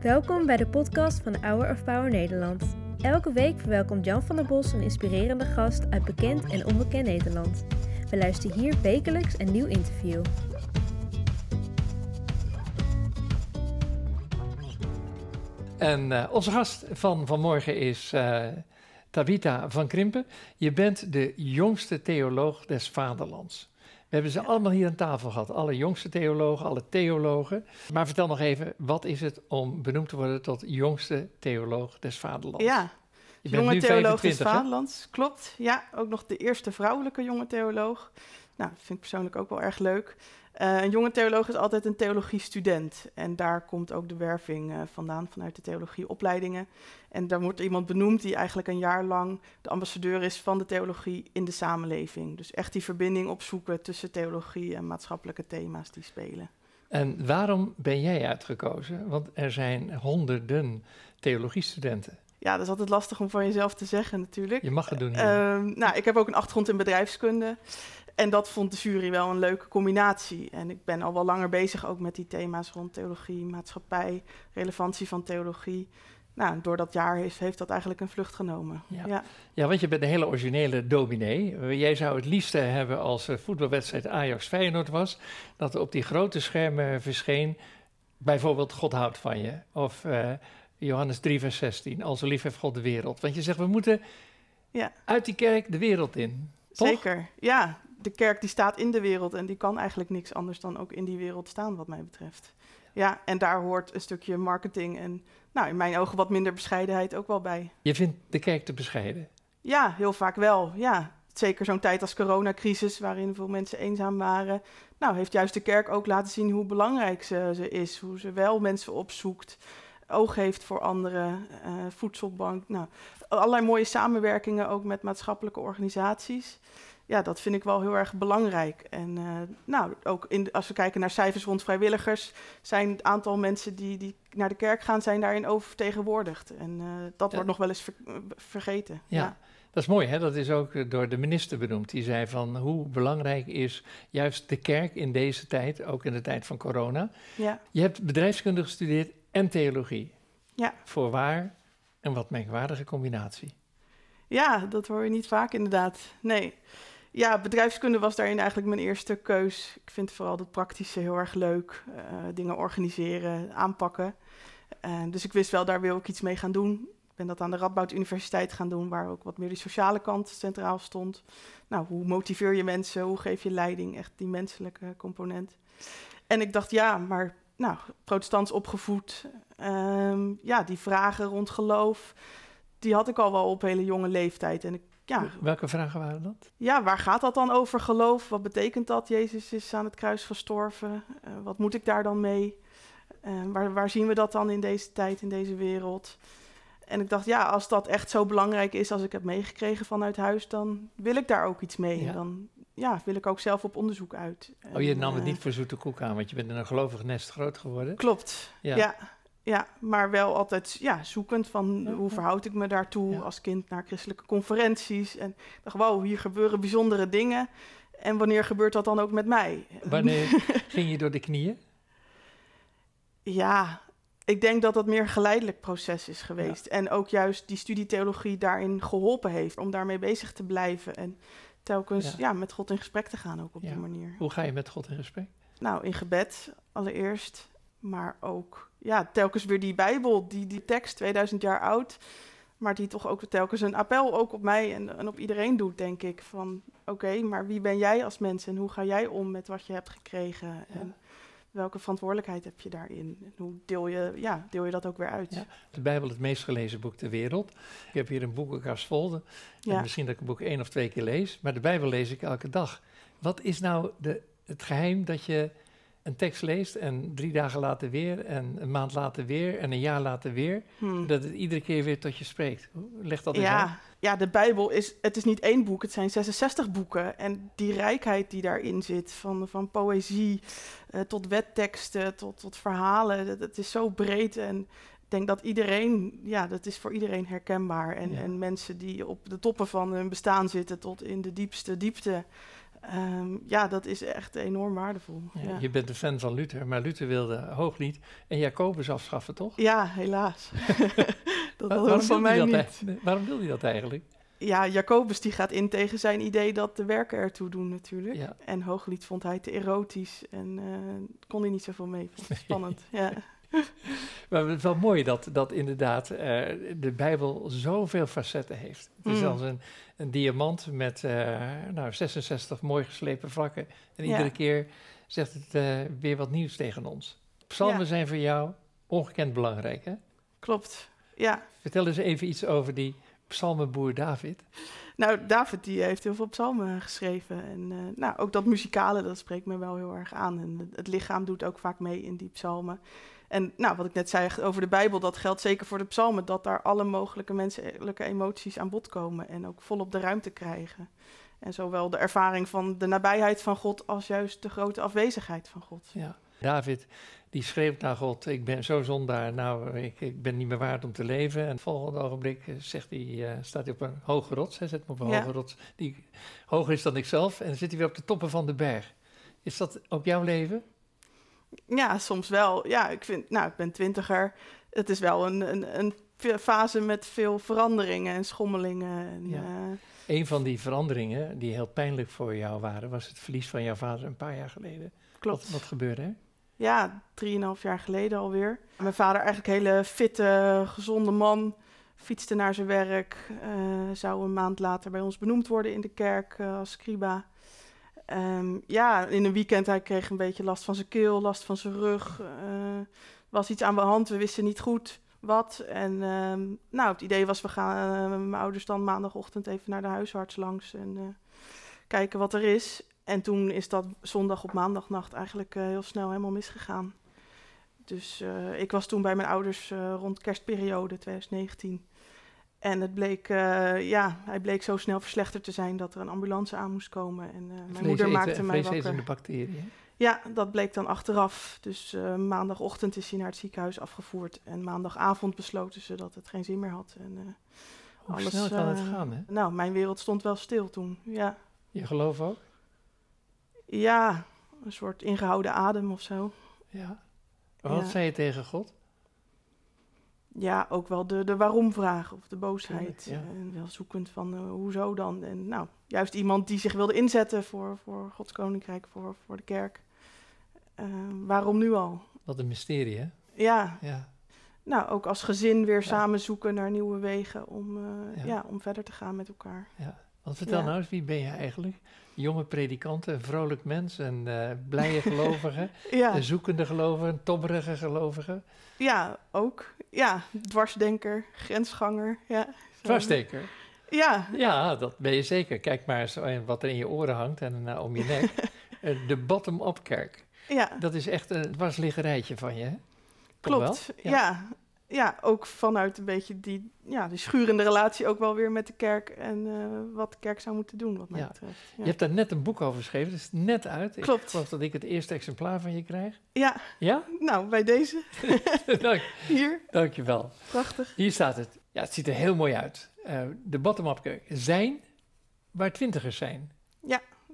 Welkom bij de podcast van Hour of Power Nederland. Elke week verwelkomt Jan van der Bos een inspirerende gast uit bekend en onbekend Nederland. We luisteren hier wekelijks een nieuw interview. En uh, onze gast van vanmorgen is uh, Tabitha van Krimpen. Je bent de jongste theoloog des vaderlands. We hebben ze allemaal hier aan tafel gehad. Alle jongste theologen, alle theologen. Maar vertel nog even, wat is het om benoemd te worden tot jongste theoloog des vaderlands? Ja, je jonge theoloog 25, des vaderlands, klopt. Ja, ook nog de eerste vrouwelijke jonge theoloog. Nou, dat vind ik persoonlijk ook wel erg leuk. Uh, een jonge theoloog is altijd een theologiestudent. En daar komt ook de werving uh, vandaan, vanuit de theologieopleidingen. En daar wordt iemand benoemd die eigenlijk een jaar lang de ambassadeur is van de theologie in de samenleving. Dus echt die verbinding opzoeken tussen theologie en maatschappelijke thema's die spelen. En waarom ben jij uitgekozen? Want er zijn honderden theologiestudenten. Ja, dat is altijd lastig om van jezelf te zeggen natuurlijk. Je mag het doen. Uh, nou, ik heb ook een achtergrond in bedrijfskunde. En dat vond de jury wel een leuke combinatie. En ik ben al wel langer bezig ook met die thema's rond theologie, maatschappij, relevantie van theologie. Nou, door dat jaar heeft, heeft dat eigenlijk een vlucht genomen. Ja. ja. want je bent een hele originele dominee. Jij zou het liefste hebben als de voetbalwedstrijd Ajax-Feyenoord was... dat er op die grote schermen verscheen bijvoorbeeld God houdt van je... of uh, Johannes 3 vers 16, als lief heeft God de wereld. Want je zegt, we moeten ja. uit die kerk de wereld in. Toch? Zeker, ja de kerk die staat in de wereld en die kan eigenlijk niks anders dan ook in die wereld staan, wat mij betreft. Ja, en daar hoort een stukje marketing en, nou, in mijn ogen wat minder bescheidenheid ook wel bij. Je vindt de kerk te bescheiden? Ja, heel vaak wel, ja. Zeker zo'n tijd als coronacrisis, waarin veel mensen eenzaam waren. Nou, heeft juist de kerk ook laten zien hoe belangrijk ze, ze is. Hoe ze wel mensen opzoekt, oog heeft voor anderen, uh, voedselbank. Nou, allerlei mooie samenwerkingen ook met maatschappelijke organisaties ja, dat vind ik wel heel erg belangrijk. En uh, nou, ook in, als we kijken naar cijfers rond vrijwilligers, zijn het aantal mensen die, die naar de kerk gaan, zijn daarin oververtegenwoordigd. En uh, dat wordt nog wel eens ver, vergeten. Ja. ja. Dat is mooi, hè? dat is ook door de minister benoemd. Die zei van hoe belangrijk is juist de kerk in deze tijd, ook in de tijd van corona. Ja. Je hebt bedrijfskunde gestudeerd en theologie. Ja. Voorwaar een wat merkwaardige combinatie. Ja, dat hoor je niet vaak inderdaad. Nee ja, bedrijfskunde was daarin eigenlijk mijn eerste keus. Ik vind vooral het praktische heel erg leuk. Uh, dingen organiseren, aanpakken. Uh, dus ik wist wel, daar wil ik iets mee gaan doen. Ik ben dat aan de Radboud Universiteit gaan doen, waar ook wat meer die sociale kant centraal stond. Nou, hoe motiveer je mensen? Hoe geef je leiding? Echt die menselijke component. En ik dacht, ja, maar nou, protestants opgevoed. Uh, ja, die vragen rond geloof, die had ik al wel op hele jonge leeftijd. En ik ja. Welke vragen waren dat? Ja, waar gaat dat dan over geloof? Wat betekent dat? Jezus is aan het kruis gestorven. Uh, wat moet ik daar dan mee? Uh, waar, waar zien we dat dan in deze tijd, in deze wereld? En ik dacht, ja, als dat echt zo belangrijk is als ik heb meegekregen vanuit huis, dan wil ik daar ook iets mee. Ja. Dan ja, wil ik ook zelf op onderzoek uit. Oh, je nam het niet voor zoete koek aan, want je bent in een gelovig nest groot geworden. Klopt, ja. ja. Ja, maar wel altijd ja, zoekend van hoe verhoud ik me daartoe als kind naar christelijke conferenties. En ik dacht, wow, hier gebeuren bijzondere dingen. En wanneer gebeurt dat dan ook met mij? Wanneer ging je door de knieën? Ja, ik denk dat dat meer een geleidelijk proces is geweest. En ook juist die studietheologie daarin geholpen heeft om daarmee bezig te blijven. En telkens ja. met God in gesprek te gaan ook op die manier. Hoe ga je met God in gesprek? Nou, in gebed allereerst maar ook ja, telkens weer die Bijbel, die, die tekst, 2000 jaar oud, maar die toch ook telkens een appel ook op mij en, en op iedereen doet, denk ik. Van oké, maar wie ben jij als mens en hoe ga jij om met wat je hebt gekregen? En welke verantwoordelijkheid heb je daarin? En hoe deel je, ja, deel je dat ook weer uit? Ja. De Bijbel, het meest gelezen boek ter wereld. Ik heb hier een boekenkast vol. En misschien dat ik een boek één of twee keer lees, maar de Bijbel lees ik elke dag. Wat is nou de, het geheim dat je een tekst leest en drie dagen later weer en een maand later weer en een jaar later weer, hmm. dat het iedere keer weer tot je spreekt. Leg dat eens ja, Ja, de Bijbel is, het is niet één boek, het zijn 66 boeken. En die rijkheid die daarin zit, van, van poëzie uh, tot wetteksten, tot, tot verhalen, dat, het is zo breed en ik denk dat iedereen, ja, dat is voor iedereen herkenbaar. En, en mensen die op de toppen van hun bestaan zitten tot in de diepste diepte Ehm, ja, dat is echt enorm waardevol. Ja, Ja, Je bent een fan van Luther, maar Luther wilde Hooglied en Jacobus afschaffen, toch? Ja, helaas. dat Wa- wil van mij niet. waarom wil hij dat eigenlijk? Ja, Jacobus die gaat in tegen zijn idee dat de werken ertoe doen natuurlijk. Ja. En Hooglied vond hij te erotisch en eh, kon hij niet zoveel mee. Vond spannend. ja. Maar het is wel mooi dat, dat inderdaad eh, de Bijbel zoveel facetten heeft. Het is Mm. als een, een diamant met eh, nou, 66 mooi geslepen vlakken. En Ja. iedere keer zegt het eh, weer wat nieuws tegen ons. Psalmen Ja. zijn voor jou ongekend belangrijk. Hè? Klopt. Ja. Vertel eens even iets over die psalmenboer David. Nou, David die heeft heel veel psalmen geschreven. En nou, ook dat muzikale, dat spreekt me wel heel erg aan. En het, het lichaam doet ook vaak mee in die psalmen. En nou, wat ik net zei over de Bijbel, dat geldt zeker voor de psalmen. Dat daar alle mogelijke menselijke emoties aan bod komen. En ook volop de ruimte krijgen. En zowel de ervaring van de nabijheid van God als juist de grote afwezigheid van God. Ja. David die schreeuwt naar God, ik ben zo zondaar, nou, ik, ik ben niet meer waard om te leven. En het volgende ogenblik eh, zegt hij, eh, staat hij op een hoge rots, hij zet me op een Ja. hoge rots die hoger is dan ikzelf. En dan zit hij weer op de toppen van de berg. Is dat ook jouw leven? Ja, soms wel. Ja, ik vind, nou, ik ben twintiger. Het is wel een, een, een fase met veel veranderingen en schommelingen. En, Ja. eh, Een van die veranderingen die heel pijnlijk voor jou waren, was het verlies van jouw vader een paar jaar geleden. klopt. Wat, wat gebeurde er? Ja, drieënhalf jaar geleden alweer. Mijn vader, eigenlijk een hele fitte, gezonde man, fietste naar zijn werk. eh, zou een maand later bij ons benoemd worden in de kerk eh, als scriba. Ehm, ja, in een weekend hij kreeg een beetje last van zijn keel, last van zijn rug. Er was iets aan de hand, we wisten niet goed wat. En ehm, nou, het idee was, we gaan eh, mijn ouders dan maandagochtend even naar de huisarts langs en eh, kijken wat er is. En toen is dat zondag op maandagnacht eigenlijk heel snel helemaal misgegaan. Dus ik was toen bij mijn ouders rond kerstperiode 2019. En het bleek, eh, ja, hij bleek zo snel verslechterd te zijn dat er een ambulance aan moest komen. En eh, mijn moeder maakte mij wakker. Vleesetende bacteriën. Ja, dat bleek dan achteraf. Dus eh, maandagochtend is hij naar het ziekenhuis afgevoerd. En maandagavond besloten ze dat het geen zin meer had. En, Hoe Alles, snel kan het gaan, hè? nou, mijn wereld stond wel stil toen. Ja. Je geloof ook? ja, een soort ingehouden adem of zo. Ja. Wat Ja. zei je tegen God? Ja, ook wel de, de waarom-vraag of de boosheid. Ja. En wel zoekend van eh, hoezo dan. En nou, juist iemand die zich wilde inzetten voor, voor Gods koninkrijk, voor, voor de kerk. Eh, waarom nu al? Wat een mysterie, hè? Ja, Ja. nou, ook als gezin weer Ja. samen zoeken naar nieuwe wegen om, eh, Ja. om verder te gaan met elkaar. ja. Want vertel nou eens, wie ben je eigenlijk? Jonge predikant, een vrolijk mens, een eh, blije gelovige, Ja, een zoekende gelovige, een tobberige gelovige, ja ook. Ja, dwarsdenker, grensganger. Ja, Zo. dwarssteker. Ja, Ja, dat ben je zeker. Kijk maar eens wat er in je oren hangt en eh, om je nek. Eh, de bottom-up kerk. ja. Dat is echt een dwarsliggerijtje van je, hè? Klopt, ja. Ja. ook vanuit een beetje die, ja, die schurende relatie ook wel weer met de kerk en eh, wat de kerk zou moeten doen, wat mij Ja. betreft. Ja. Je hebt daar net een boek over geschreven, dat is net uit. Ik Klopt. geloof dat ik het eerste exemplaar van je krijg. ja, Ja? nou, bij deze, Dank, hier, dankjewel. prachtig. Hier staat het. Ja, het ziet er heel mooi uit. Eh, de bottom-up kerk. Zijn waar twintigers zijn.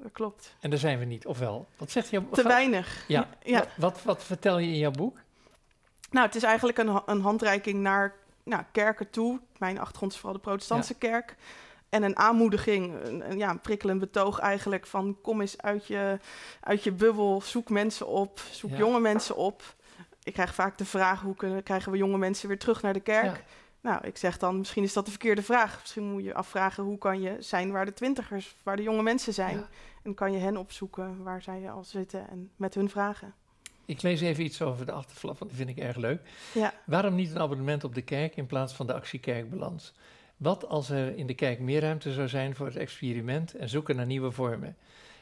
Dat klopt. En daar zijn we niet, ofwel? Wat zegt je? Te weinig. Ja. ja. Wat, wat, wat vertel je in jouw boek? Nou, het is eigenlijk een, een handreiking naar nou, kerken toe. Mijn achtergrond is vooral de protestantse kerk. En een aanmoediging, een, een, ja, een prikkelend betoog eigenlijk van kom eens uit je, uit je bubbel, zoek mensen op, zoek Ja. jonge mensen op. Ik krijg vaak de vraag, hoe kunnen, krijgen we jonge mensen weer terug naar de kerk? Ja. Nou, ik zeg dan, misschien is dat de verkeerde vraag. Misschien moet je afvragen, hoe kan je zijn waar de twintigers, waar de jonge mensen zijn? En kan je hen opzoeken waar zij al zitten en met hun vragen. Ik lees even iets over de achterflap, want die vind ik erg leuk. Ja. Waarom niet een abonnement op de kerk in plaats van de actiekerkbalans? Wat als er in de kerk meer ruimte zou zijn voor het experiment en zoeken naar nieuwe vormen?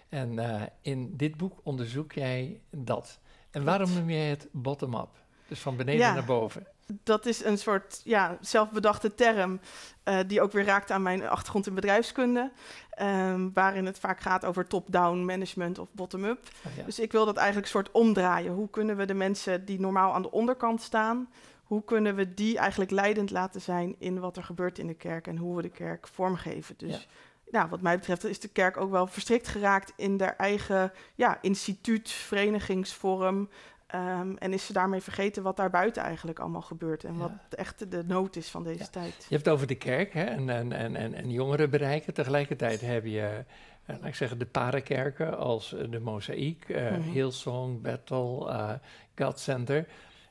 En eh, in dit boek onderzoek jij dat. En waarom noem jij het bottom-up? Dus van beneden Ja. naar boven. Dat is een soort ja, zelfbedachte term eh, die ook weer raakt aan mijn achtergrond in bedrijfskunde. ehm, waarin het vaak gaat over top-down management of bottom-up. Oh, ja. Dus ik wil dat eigenlijk soort omdraaien. Hoe kunnen we de mensen die normaal aan de onderkant staan, hoe kunnen we die eigenlijk leidend laten zijn in wat er gebeurt in de kerk en hoe we de kerk vormgeven? Dus Ja. nou, wat mij betreft is de kerk ook wel verstrikt geraakt in haar eigen ja, instituut, verenigingsvorm. Ehm, en is ze daarmee vergeten wat daar buiten eigenlijk allemaal gebeurt en Ja. wat echt de nood is van deze Ja. tijd. Je hebt het over de kerk hè, en, en, en, en, en jongeren bereiken. Tegelijkertijd heb je, eh, laat ik zeggen, de parenkerken als eh, de Mozaïek, Mhm. Hillsong, Bethel, eh God Center.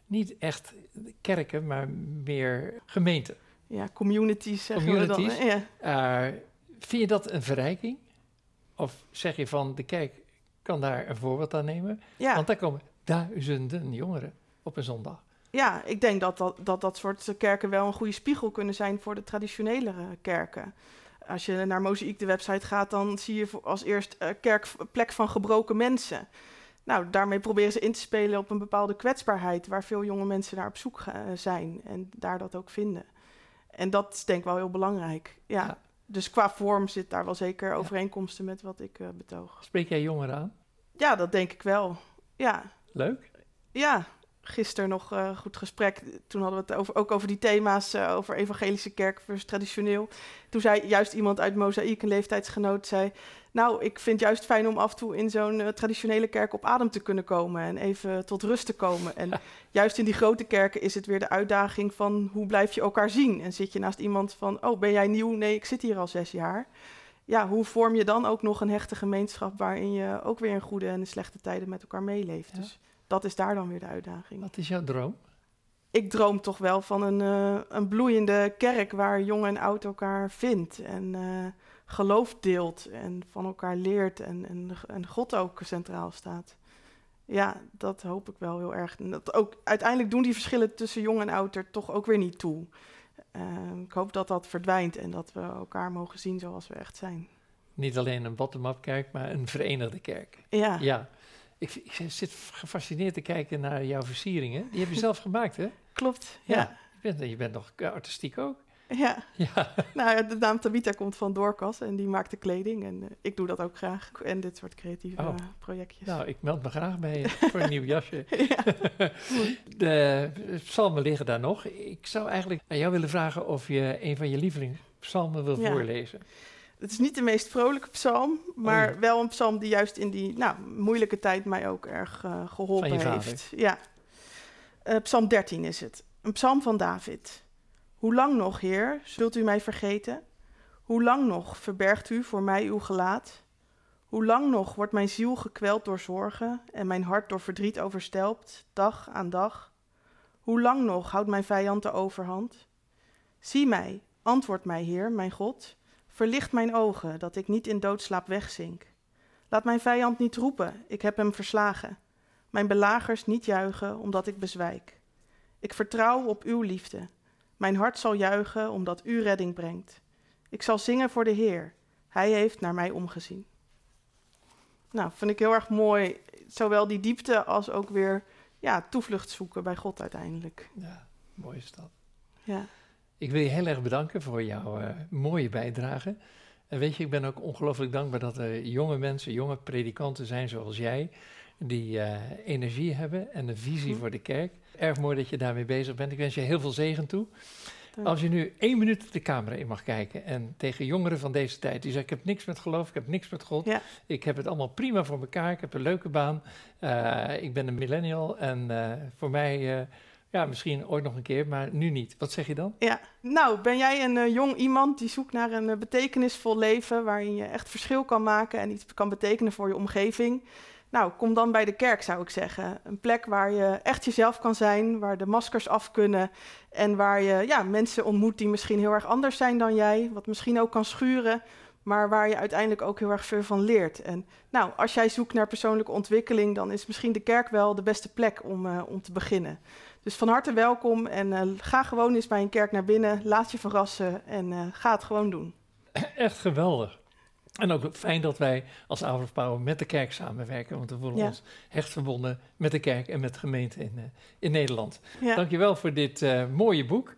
Niet echt kerken, maar meer gemeenten. Ja, communities zeggen we dan. Communities. hè? Ja. Vind je dat een verrijking? Of zeg je van de kerk kan daar een voorbeeld aan nemen? Ja. Want daar komen duizenden jongeren op een zondag. Ja, ik denk dat dat, dat dat soort kerken wel een goede spiegel kunnen zijn voor de traditionelere kerken. Als je naar Mozaïek, de website, gaat, dan zie je als eerst eh, kerk plek van gebroken mensen. Nou, daarmee proberen ze in te spelen op een bepaalde kwetsbaarheid waar veel jonge mensen naar op zoek eh, zijn en daar dat ook vinden. En dat is denk ik wel heel belangrijk. Ja. Ja. Dus qua vorm zit daar wel zeker overeenkomsten met wat ik eh, betoog. Spreek jij jongeren aan? Ja, dat denk ik wel. Ja, Leuk? ja, gisteren nog eh, een goed gesprek. Toen hadden we het over, ook over die thema's, eh, over evangelische kerk versus traditioneel. Toen zei juist iemand uit Mozaïek, een leeftijdsgenoot, zei... Nou, ik vind het juist fijn om af en toe in zo'n eh, traditionele kerk op adem te kunnen komen... en even tot rust te komen. En juist in die grote kerken is het weer de uitdaging van... hoe blijf je elkaar zien? En zit je naast iemand van, oh, ben jij nieuw? Nee, ik zit hier al zes jaar. Ja, hoe vorm je dan ook nog een hechte gemeenschap... waarin je ook weer in goede en in slechte tijden met elkaar meeleeft? Ja. Dus dat is daar dan weer de uitdaging. Wat is jouw droom? Ik droom toch wel van een, eh, een bloeiende kerk waar jong en oud elkaar vindt en eh, geloof deelt en van elkaar leert en, en, en God ook centraal staat. Ja, dat hoop ik wel heel erg. En dat ook, uiteindelijk doen die verschillen tussen jong en oud er toch ook weer niet toe. Eh, ik hoop dat dat verdwijnt en dat we elkaar mogen zien zoals we echt zijn. Niet alleen een bottom-up kerk, maar een verenigde kerk. Ja, Ja. Ik, ik zit gefascineerd te kijken naar jouw versieringen. Die heb je zelf gemaakt, hè? klopt. Ja. Ja, Je bent, je bent nog artistiek ook. Ja. Ja. Nou de naam Tabita komt van Doorkas en die maakt de kleding. En eh, ik doe dat ook graag. En dit soort creatieve Oh. projectjes. Nou, ik meld me graag bij voor een nieuw jasje. ja. De psalmen liggen daar nog. Ik zou eigenlijk aan jou willen vragen of je een van je lievelingspsalmen wil Ja. voorlezen. Het is niet de meest vrolijke psalm, maar Oei. wel een psalm die juist in die nou, moeilijke tijd mij ook erg eh, geholpen Van je vader. heeft. Ja. Eh, psalm 13 is het. Een psalm van David. Hoe lang nog, Heer, zult u mij vergeten? Hoe lang nog verbergt u voor mij uw gelaat? Hoe lang nog wordt mijn ziel gekweld door zorgen en mijn hart door verdriet overstelpt, dag aan dag? Hoe lang nog houdt mijn vijand de overhand? Zie mij, antwoord mij, Heer, mijn God. Verlicht mijn ogen, dat ik niet in doodslaap wegzink. Laat mijn vijand niet roepen, ik heb hem verslagen. Mijn belagers niet juichen, omdat ik bezwijk. Ik vertrouw op uw liefde. Mijn hart zal juichen, omdat u redding brengt. Ik zal zingen voor de Heer. Hij heeft naar mij omgezien. Nou, vind ik heel erg mooi. Zowel die diepte als ook weer ja, toevlucht zoeken bij God uiteindelijk. Ja, mooi is dat. Ja, Ik wil je heel erg bedanken voor jouw eh, mooie bijdrage. En weet je, ik ben ook ongelooflijk dankbaar dat er jonge mensen, jonge predikanten zijn zoals jij, die eh, energie hebben en een visie Hm. voor de kerk. Erg mooi dat je daarmee bezig bent. Ik wens je heel veel zegen toe. dank. Als je nu één minuut de camera in mag kijken en tegen jongeren van deze tijd, die zeggen: Ik heb niks met geloof, ik heb niks met God, Ja. ik heb het allemaal prima voor elkaar, ik heb een leuke baan, eh, ik ben een millennial en eh, voor mij, ja, misschien ooit nog een keer, maar nu niet. Wat zeg je dan? Ja, nou, ben jij een jong iemand die zoekt naar een betekenisvol leven waarin je echt verschil kan maken en iets kan betekenen voor je omgeving? Nou, kom dan bij de kerk, zou ik zeggen. Een plek waar je echt jezelf kan zijn, waar de maskers af kunnen en waar je ja, mensen ontmoet die misschien heel erg anders zijn dan jij, wat misschien ook kan schuren, maar waar je uiteindelijk ook heel erg veel van leert. En nou, als jij zoekt naar persoonlijke ontwikkeling, dan is misschien de kerk wel de beste plek om, eh, om te beginnen. Dus van harte welkom en eh, ga gewoon eens bij een kerk naar binnen, laat je verrassen en eh, ga het gewoon doen. Echt geweldig. En ook fijn dat wij als Hour of Power met de kerk samenwerken, want we voelen Ja. ons hecht verbonden met de kerk en met de gemeente in, eh, in Nederland. Ja, Dankjewel voor dit eh, mooie boek.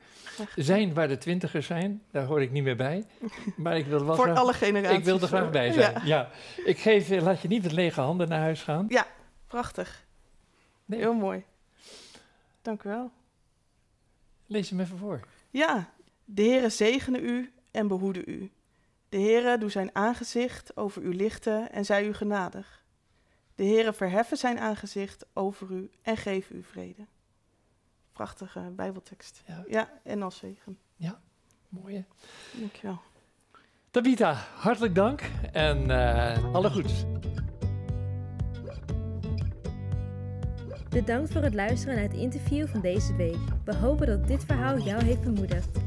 Zijn waar de twintigers zijn, daar hoor ik niet meer bij. Maar ik wil wel voor graag, alle generaties. ik wil er graag bij zijn. Ja, Ja. Ik geef, eh, laat je niet met lege handen naar huis gaan. prachtig. Nee, Heel mooi. Dank u wel. lees hem even voor. Ja, de Heere zegene u en behoede u. De Heere doe zijn aangezicht over u lichten en zij u genadig. De Heere verheffen zijn aangezicht over u en geef u vrede. Prachtige Bijbeltekst. Ja. Ja, en als zegen. Mooi hè? Dankjewel. Tabita, hartelijk dank en eh, alle goeds. Bedankt voor het luisteren naar het interview van deze week. We hopen dat dit verhaal jou heeft bemoedigd.